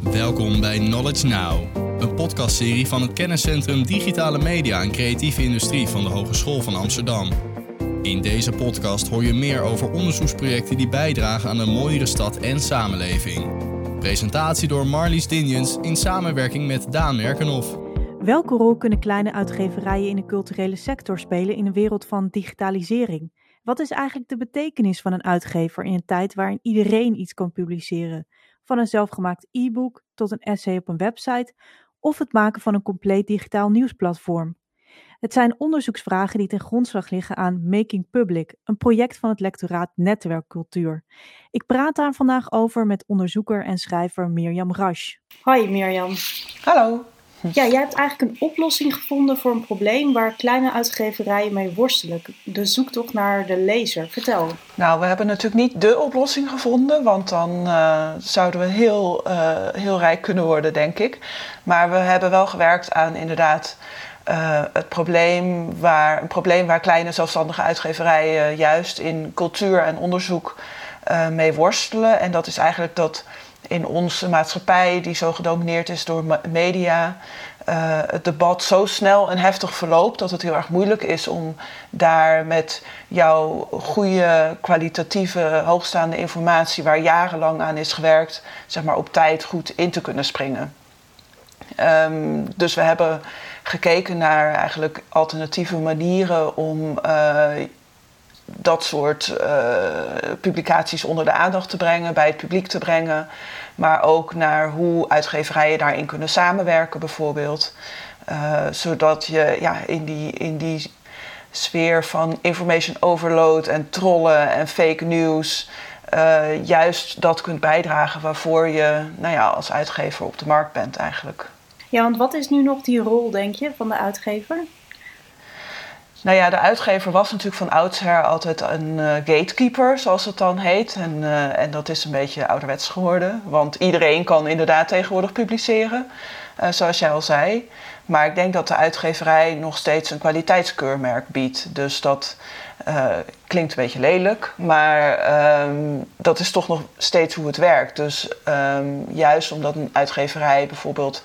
Welkom bij Knowledge Now, een podcastserie van het kenniscentrum Digitale Media en Creatieve Industrie van de Hogeschool van Amsterdam. In deze podcast hoor je meer over onderzoeksprojecten die bijdragen aan een mooiere stad en samenleving. Presentatie door Marlies Dinjens in samenwerking met Daan Merkenhoff. Welke rol kunnen kleine uitgeverijen in de culturele sector spelen in een wereld van digitalisering? Wat is eigenlijk de betekenis van een uitgever in een tijd waarin iedereen iets kan publiceren? Van een zelfgemaakt e-book tot een essay op een website of het maken van een compleet digitaal nieuwsplatform. Het zijn onderzoeksvragen die ten grondslag liggen aan Making Public, een project van het lectoraat Netwerkcultuur. Ik praat daar vandaag over met onderzoeker en schrijver Mirjam Rasch. Hoi Mirjam. Hallo. Ja, jij hebt eigenlijk een oplossing gevonden voor een probleem waar kleine uitgeverijen mee worstelen. De zoektocht naar de lezer. Vertel. Nou, we hebben natuurlijk niet de oplossing gevonden, want dan uh, zouden we heel, uh, heel rijk kunnen worden, denk ik. Maar we hebben wel gewerkt aan inderdaad uh, het probleem waar, een probleem waar kleine zelfstandige uitgeverijen juist in cultuur en onderzoek mee worstelen. En dat is eigenlijk dat in onze maatschappij, die zo gedomineerd is door media, uh, het debat zo snel en heftig verloopt dat het heel erg moeilijk is om daar met jouw goede, kwalitatieve, hoogstaande informatie, waar jarenlang aan is gewerkt, zeg maar op tijd goed in te kunnen springen. Um, dus we hebben gekeken naar eigenlijk alternatieve manieren om uh, dat soort uh, publicaties onder de aandacht te brengen, bij het publiek te brengen. Maar ook naar hoe uitgeverijen daarin kunnen samenwerken, bijvoorbeeld. Uh, zodat je ja, in, die, in die sfeer van information overload en trollen en fake news. Uh, juist dat kunt bijdragen waarvoor je nou ja, als uitgever op de markt bent eigenlijk. Ja, want wat is nu nog die rol, denk je, van de uitgever? Nou ja, de uitgever was natuurlijk van oudsher altijd een uh, gatekeeper, zoals het dan heet. En, uh, en dat is een beetje ouderwets geworden. Want iedereen kan inderdaad tegenwoordig publiceren, uh, zoals jij al zei. Maar ik denk dat de uitgeverij nog steeds een kwaliteitskeurmerk biedt. Dus dat klinkt een beetje lelijk, maar um, dat is toch nog steeds hoe het werkt. Dus um, juist omdat een uitgeverij bijvoorbeeld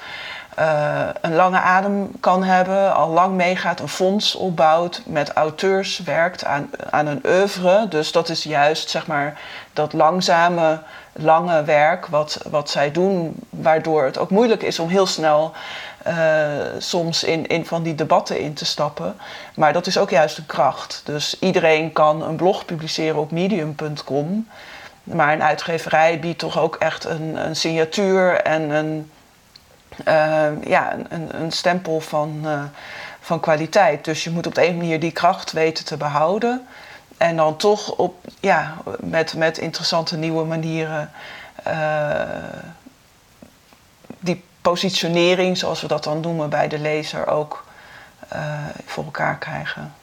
uh, een lange adem kan hebben, al lang meegaat, een fonds opbouwt, met auteurs werkt aan, aan een oeuvre. Dus dat is juist zeg maar dat langzame, lange werk wat, wat zij doen, waardoor het ook moeilijk is om heel snel uh, soms in, in van die debatten in te stappen. Maar dat is ook juist een kracht. Dus iedereen kan een blog publiceren op medium.com. Maar een uitgeverij biedt toch ook echt een, een signatuur en een ja, een, een, stempel van, uh, van kwaliteit. Dus je moet op de een manier die kracht weten te behouden. En dan toch op, ja, met, met interessante nieuwe manieren uh, die positionering, zoals we dat dan noemen bij de lezer, ook voor elkaar krijgen.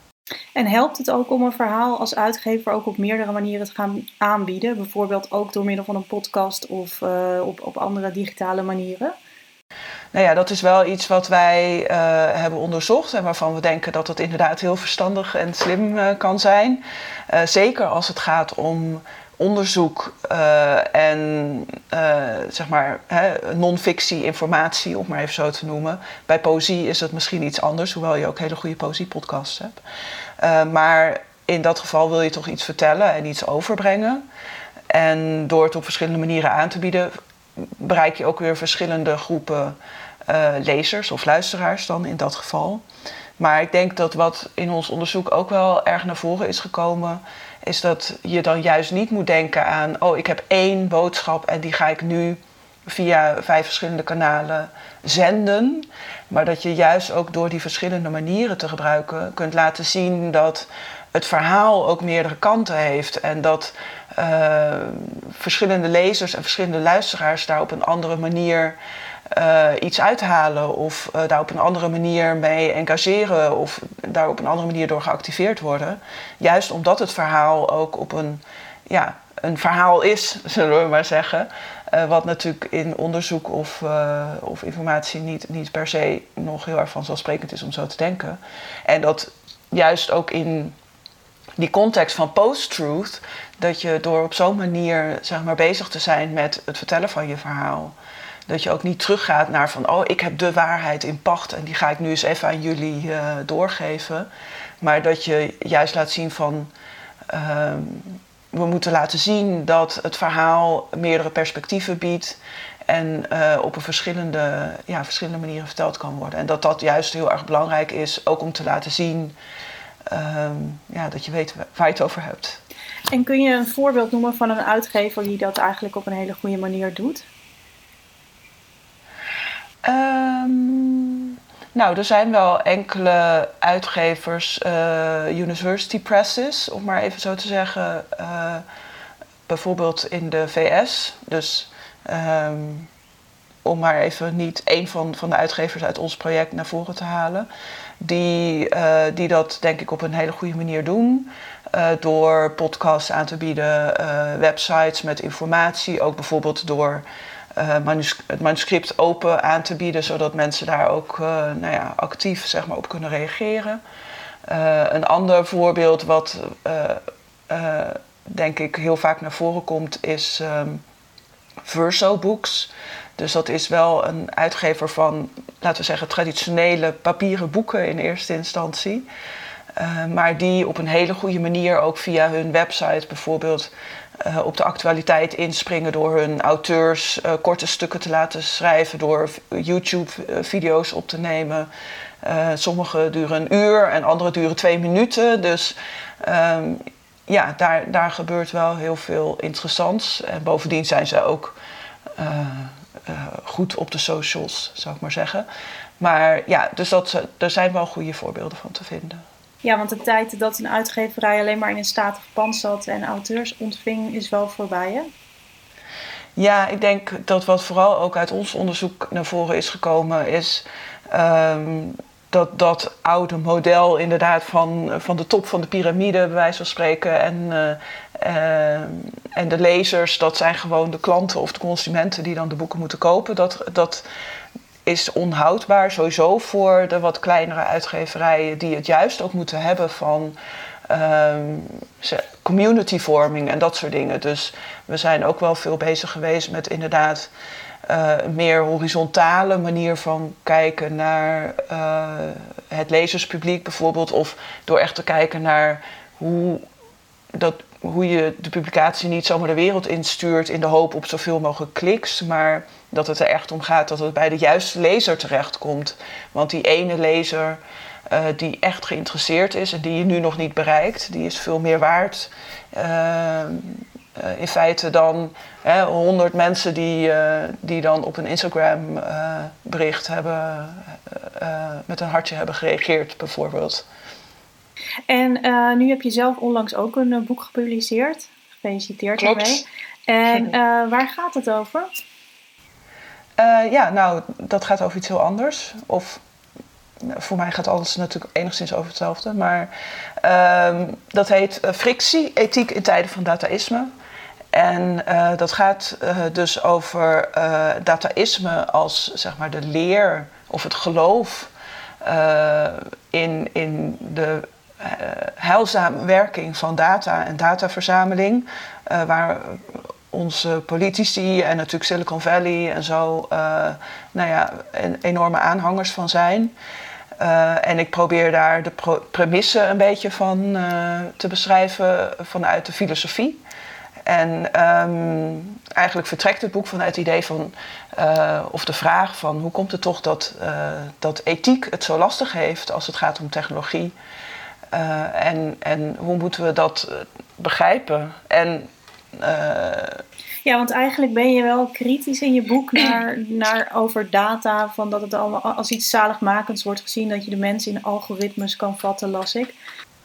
En helpt het ook om een verhaal als uitgever ook op meerdere manieren te gaan aanbieden? Bijvoorbeeld ook door middel van een podcast of op, op andere digitale manieren? Nou ja, dat is wel iets wat wij uh, hebben onderzocht en waarvan we denken dat het inderdaad heel verstandig en slim uh, kan zijn. Uh, zeker als het gaat om onderzoek en zeg maar non-fictie informatie, om maar even zo te noemen. Bij poëzie is het misschien iets anders, hoewel je ook hele goede poëziepodcasts hebt. maar in dat geval wil je toch iets vertellen en iets overbrengen. En door het op verschillende manieren aan te bieden, bereik je ook weer verschillende groepen uh, lezers of luisteraars dan in dat geval. Maar ik denk dat wat in ons onderzoek ook wel erg naar voren is gekomen, is dat je dan juist niet moet denken aan, oh ik heb één boodschap en die ga ik nu via vijf verschillende kanalen zenden. Maar dat je juist ook door die verschillende manieren te gebruiken kunt laten zien dat het verhaal ook meerdere kanten heeft. En dat uh, verschillende lezers en verschillende luisteraars daar op een andere manier uh, iets uithalen of uh, daar op een andere manier mee engageren of daar op een andere manier door geactiveerd worden. Juist omdat het verhaal ook op een, ja, een verhaal is, zullen we maar zeggen. Uh, wat natuurlijk in onderzoek of, of informatie niet, niet per se nog heel erg vanzelfsprekend is om zo te denken. En dat juist ook in die context van post-truth, dat je door op zo'n manier zeg maar, bezig te zijn met het vertellen van je verhaal, Dat je ook niet teruggaat naar van, oh, ik heb de waarheid in pacht en die ga ik nu eens even aan jullie uh, doorgeven. Maar dat je juist laat zien van, ehm, we moeten laten zien dat het verhaal meerdere perspectieven biedt en uh, op een verschillende, ja, verschillende manieren verteld kan worden. En dat dat juist heel erg belangrijk is, ook om te laten zien ehm, ja, dat je weet waar je het over hebt. En kun je een voorbeeld noemen van een uitgever die dat eigenlijk op een hele goede manier doet? Um, nou, er zijn wel enkele uitgevers, uh, university presses, om maar even zo te zeggen. Uh, bijvoorbeeld in de VS. Dus um, om maar even niet één van, van de uitgevers uit ons project naar voren te halen. Die, uh, die dat denk ik op een hele goede manier doen. Door podcasts aan te bieden, websites met informatie. Ook bijvoorbeeld door manus het manuscript open aan te bieden, zodat mensen daar ook nou ja, actief zeg maar, op kunnen reageren. een ander voorbeeld wat denk ik heel vaak naar voren komt is um, Verso Books. Dus dat is wel een uitgever van, laten we zeggen, traditionele papieren boeken in eerste instantie. Maar die op een hele goede manier ook via hun website bijvoorbeeld uh, op de actualiteit inspringen door hun auteurs uh, korte stukken te laten schrijven, door YouTube-video's op te nemen. sommige duren een uur en andere duren twee minuten. Dus um, ja, daar, daar gebeurt wel heel veel interessants. En bovendien zijn ze ook goed op de socials, zou ik maar zeggen. Maar ja, dus dat, er zijn wel goede voorbeelden van te vinden. Ja, want de tijd dat een uitgeverij alleen maar in een statig pand zat en auteurs ontving, is wel voorbij, hè? Ja, ik denk dat wat vooral ook uit ons onderzoek naar voren is gekomen, is um, dat dat oude model inderdaad van, van de top van de piramide, bij wijze van spreken, en, uh, uh, en de lezers, dat zijn gewoon de klanten of de consumenten die dan de boeken moeten kopen. Dat, dat is onhoudbaar sowieso voor de wat kleinere uitgeverijen die het juist ook moeten hebben van uh, communityvorming en dat soort dingen. Dus we zijn ook wel veel bezig geweest met inderdaad uh, een meer horizontale manier van kijken naar uh, het lezerspubliek bijvoorbeeld. Of door echt te kijken naar hoe, dat, hoe je de publicatie niet zomaar de wereld instuurt in de hoop op zoveel mogelijk kliks. Maar dat het er echt om gaat dat het bij de juiste lezer terechtkomt. Want die ene lezer uh, die echt geïnteresseerd is en die je nu nog niet bereikt, die is veel meer waard. Uh, in feite dan 100 mensen die, uh, die dan op een Instagram bericht hebben, met een hartje hebben gereageerd, bijvoorbeeld. En nu heb je zelf onlangs ook een boek gepubliceerd. Gefeliciteerd Klopt. daarmee. En waar gaat het over? ja, nou, dat gaat over iets heel anders. Of voor mij gaat alles natuurlijk enigszins over hetzelfde. Maar uh, dat heet Frictie, ethiek in tijden van dataïsme. En uh, dat gaat uh, dus over uh, dataïsme als zeg maar de leer of het geloof in, in de heilzame werking van data en dataverzameling. waar onze politici en natuurlijk Silicon Valley en zo nou ja, enorme aanhangers van zijn. en ik probeer daar de premisse een beetje van te beschrijven vanuit de filosofie. En um, eigenlijk vertrekt het boek vanuit het idee van, of de vraag van hoe komt het toch dat, dat ethiek het zo lastig heeft als het gaat om technologie? Uh, en, en hoe moeten we dat begrijpen? En, ja, want eigenlijk ben je wel kritisch in je boek naar, naar over data, van dat het allemaal als iets zaligmakends wordt gezien, dat je de mensen in algoritmes kan vatten, las ik.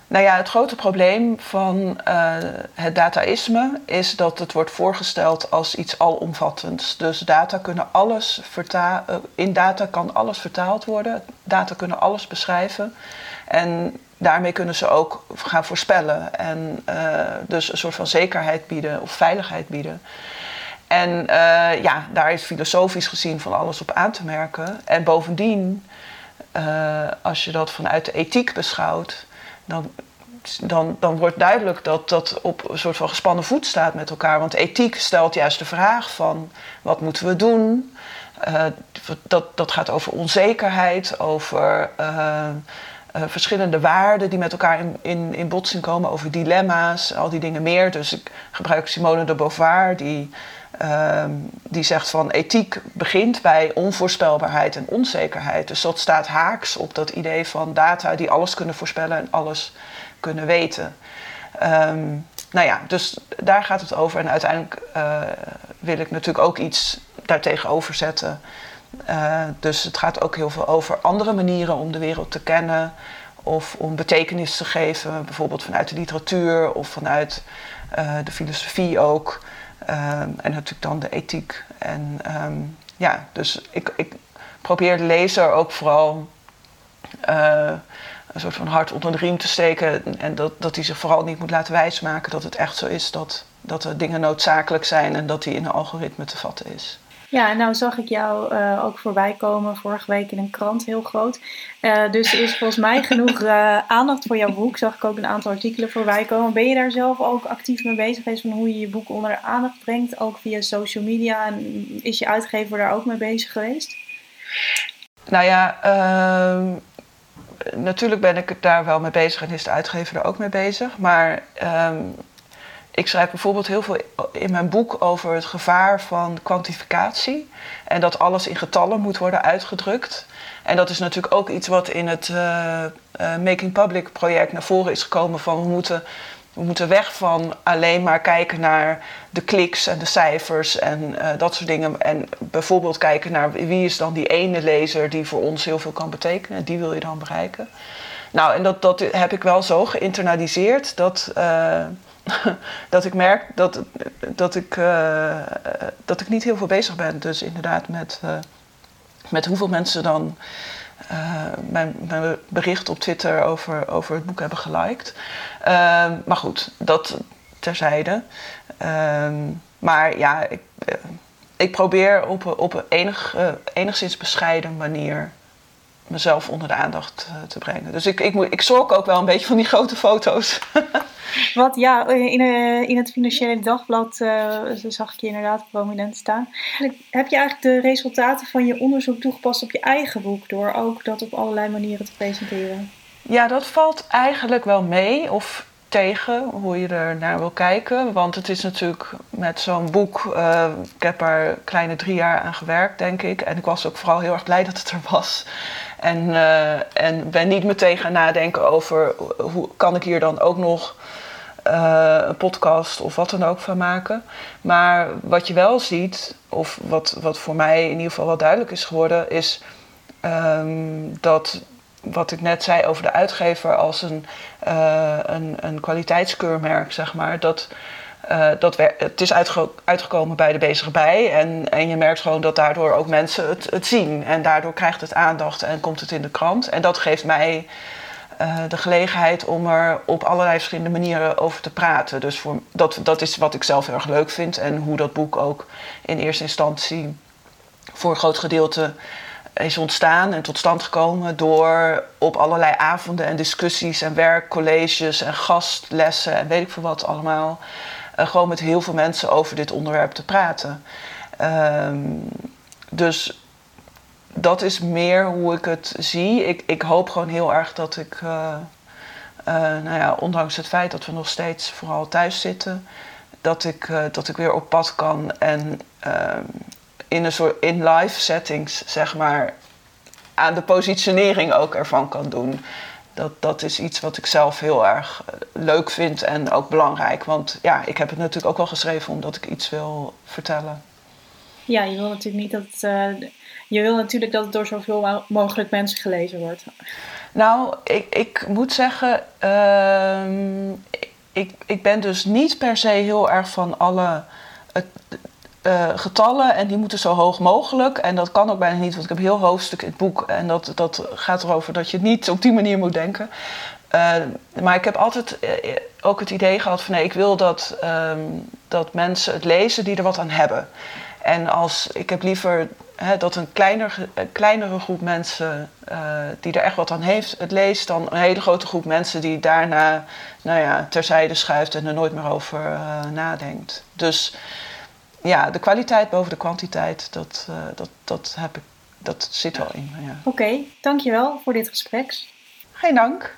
Nou ja, het grote probleem van uh, het dataïsme is dat het wordt voorgesteld als iets alomvattends. Dus data kunnen alles verta in data kan alles vertaald worden. Data kunnen alles beschrijven. En daarmee kunnen ze ook gaan voorspellen. En uh, dus een soort van zekerheid bieden of veiligheid bieden. En ja, daar is filosofisch gezien van alles op aan te merken. En bovendien, als je dat vanuit de ethiek beschouwt dan, dan, dan wordt duidelijk dat dat op een soort van gespannen voet staat met elkaar. Want ethiek stelt juist de vraag van wat moeten we doen? dat, dat gaat over onzekerheid, over verschillende waarden die met elkaar in, in, in botsing komen, over dilemma's, al die dingen meer. Dus ik gebruik Simone de Beauvoir, die Ehm, die zegt van ethiek begint bij onvoorspelbaarheid en onzekerheid. Dus dat staat haaks op dat idee van data die alles kunnen voorspellen en alles kunnen weten. Um, nou ja, dus daar gaat het over. En uiteindelijk uh, wil ik natuurlijk ook iets daartegenover zetten. Uh, dus het gaat ook heel veel over andere manieren om de wereld te kennen of om betekenis te geven, bijvoorbeeld vanuit de literatuur of vanuit uh, de filosofie ook. Ehm, en natuurlijk dan de ethiek. En ehm, ja, dus ik, ik probeer de lezer ook vooral uh, een soort van hart onder de riem te steken. En dat, dat hij zich vooral niet moet laten wijsmaken dat het echt zo is dat, dat er dingen noodzakelijk zijn en dat hij in een algoritme te vatten is. Ja, nou zag ik jou uh, ook voorbij komen vorige week in een krant, heel groot. Uh, dus er is volgens mij genoeg uh, aandacht voor jouw boek. Zag ik ook een aantal artikelen voorbij komen. Ben je daar zelf ook actief mee bezig geweest van hoe je je boek onder de aandacht brengt? Ook via social media. En is je uitgever daar ook mee bezig geweest? Nou ja, ehm, natuurlijk ben ik daar wel mee bezig en is de uitgever er ook mee bezig. Maar ehm, ik schrijf bijvoorbeeld heel veel in mijn boek over het gevaar van kwantificatie. En dat alles in getallen moet worden uitgedrukt. En dat is natuurlijk ook iets wat in het uh, Making Public project naar voren is gekomen. Van we moeten, we moeten weg van alleen maar kijken naar de kliks en de cijfers en uh, dat soort dingen. En bijvoorbeeld kijken naar wie is dan die ene lezer die voor ons heel veel kan betekenen. Die wil je dan bereiken. Nou, en dat, dat heb ik wel zo geïnternaliseerd dat dat ik merk dat, dat, ik, uh, dat ik niet heel veel bezig ben. Dus inderdaad met, uh, met hoeveel mensen dan uh, mijn, mijn, bericht op Twitter over, over het boek hebben geliked. Ehm, maar goed, dat terzijde. Ehm, maar ja, ik, ik probeer op, op een enig, enigszins bescheiden manier mezelf onder de aandacht te brengen. Dus ik, ik, ik zorg ook wel een beetje van die grote foto's. Wat ja, in, in het Financiële Dagblad uh, zag ik je inderdaad prominent staan. Heb je eigenlijk de resultaten van je onderzoek toegepast op je eigen boek door ook dat op allerlei manieren te presenteren? Ja, dat valt eigenlijk wel mee of tegen, hoe je er naar wil kijken. Want het is natuurlijk met zo'n boek, uh, ik heb er kleine drie jaar aan gewerkt, denk ik. En ik was ook vooral heel erg blij dat het er was. En, uh, en ben niet meteen gaan nadenken over hoe kan ik hier dan ook nog een podcast of wat dan ook van maken. Maar wat je wel ziet, of wat, wat voor mij in ieder geval wel duidelijk is geworden, is um, dat wat ik net zei over de uitgever als een, uh, een, een kwaliteitskeurmerk, zeg maar, dat. Uh, dat het is uitge uitgekomen bij de bezige bij. En, en je merkt gewoon dat daardoor ook mensen het, het zien. En daardoor krijgt het aandacht en komt het in de krant. En dat geeft mij uh, de gelegenheid om er op allerlei verschillende manieren over te praten. Dus voor, dat, dat is wat ik zelf erg leuk vind. En hoe dat boek ook in eerste instantie voor een groot gedeelte is ontstaan en tot stand gekomen door op allerlei avonden en discussies en werkcolleges en gastlessen en weet ik veel wat allemaal. Uh, gewoon met heel veel mensen over dit onderwerp te praten. Um, dus dat is meer hoe ik het zie. Ik, ik hoop gewoon heel erg dat ik, uh, uh, nou ja, ondanks het feit dat we nog steeds vooral thuis zitten, dat ik, uh, dat ik weer op pad kan en in een soort in live settings, zeg maar, aan de positionering ook ervan kan doen. Dat, dat is iets wat ik zelf heel erg leuk vind en ook belangrijk. Want ja, ik heb het natuurlijk ook wel geschreven omdat ik iets wil vertellen. Ja, je wil natuurlijk niet dat het je wil natuurlijk dat het door zoveel mogelijk mensen gelezen wordt. Nou, ik, ik moet zeggen, uh, ik, ik ben dus niet per se heel erg van alle uh, getallen en die moeten zo hoog mogelijk. En dat kan ook bijna niet, want ik heb heel hoofdstuk in het boek en dat, dat gaat erover dat je niet op die manier moet denken. Uh, maar ik heb altijd ook het idee gehad van nee, ik wil dat, um, dat mensen het lezen die er wat aan hebben. En als, ik heb liever dat een, kleiner, kleinere groep mensen uh, die er echt wat aan heeft, het leest, dan een hele grote groep mensen die daarna nou ja, terzijde schuift en er nooit meer over uh, nadenkt. Dus ja, de kwaliteit boven de kwantiteit, dat, uh, dat, dat, heb ik, dat zit wel in. Ja. Oké, okay, dankjewel voor dit gesprek. Geen dank.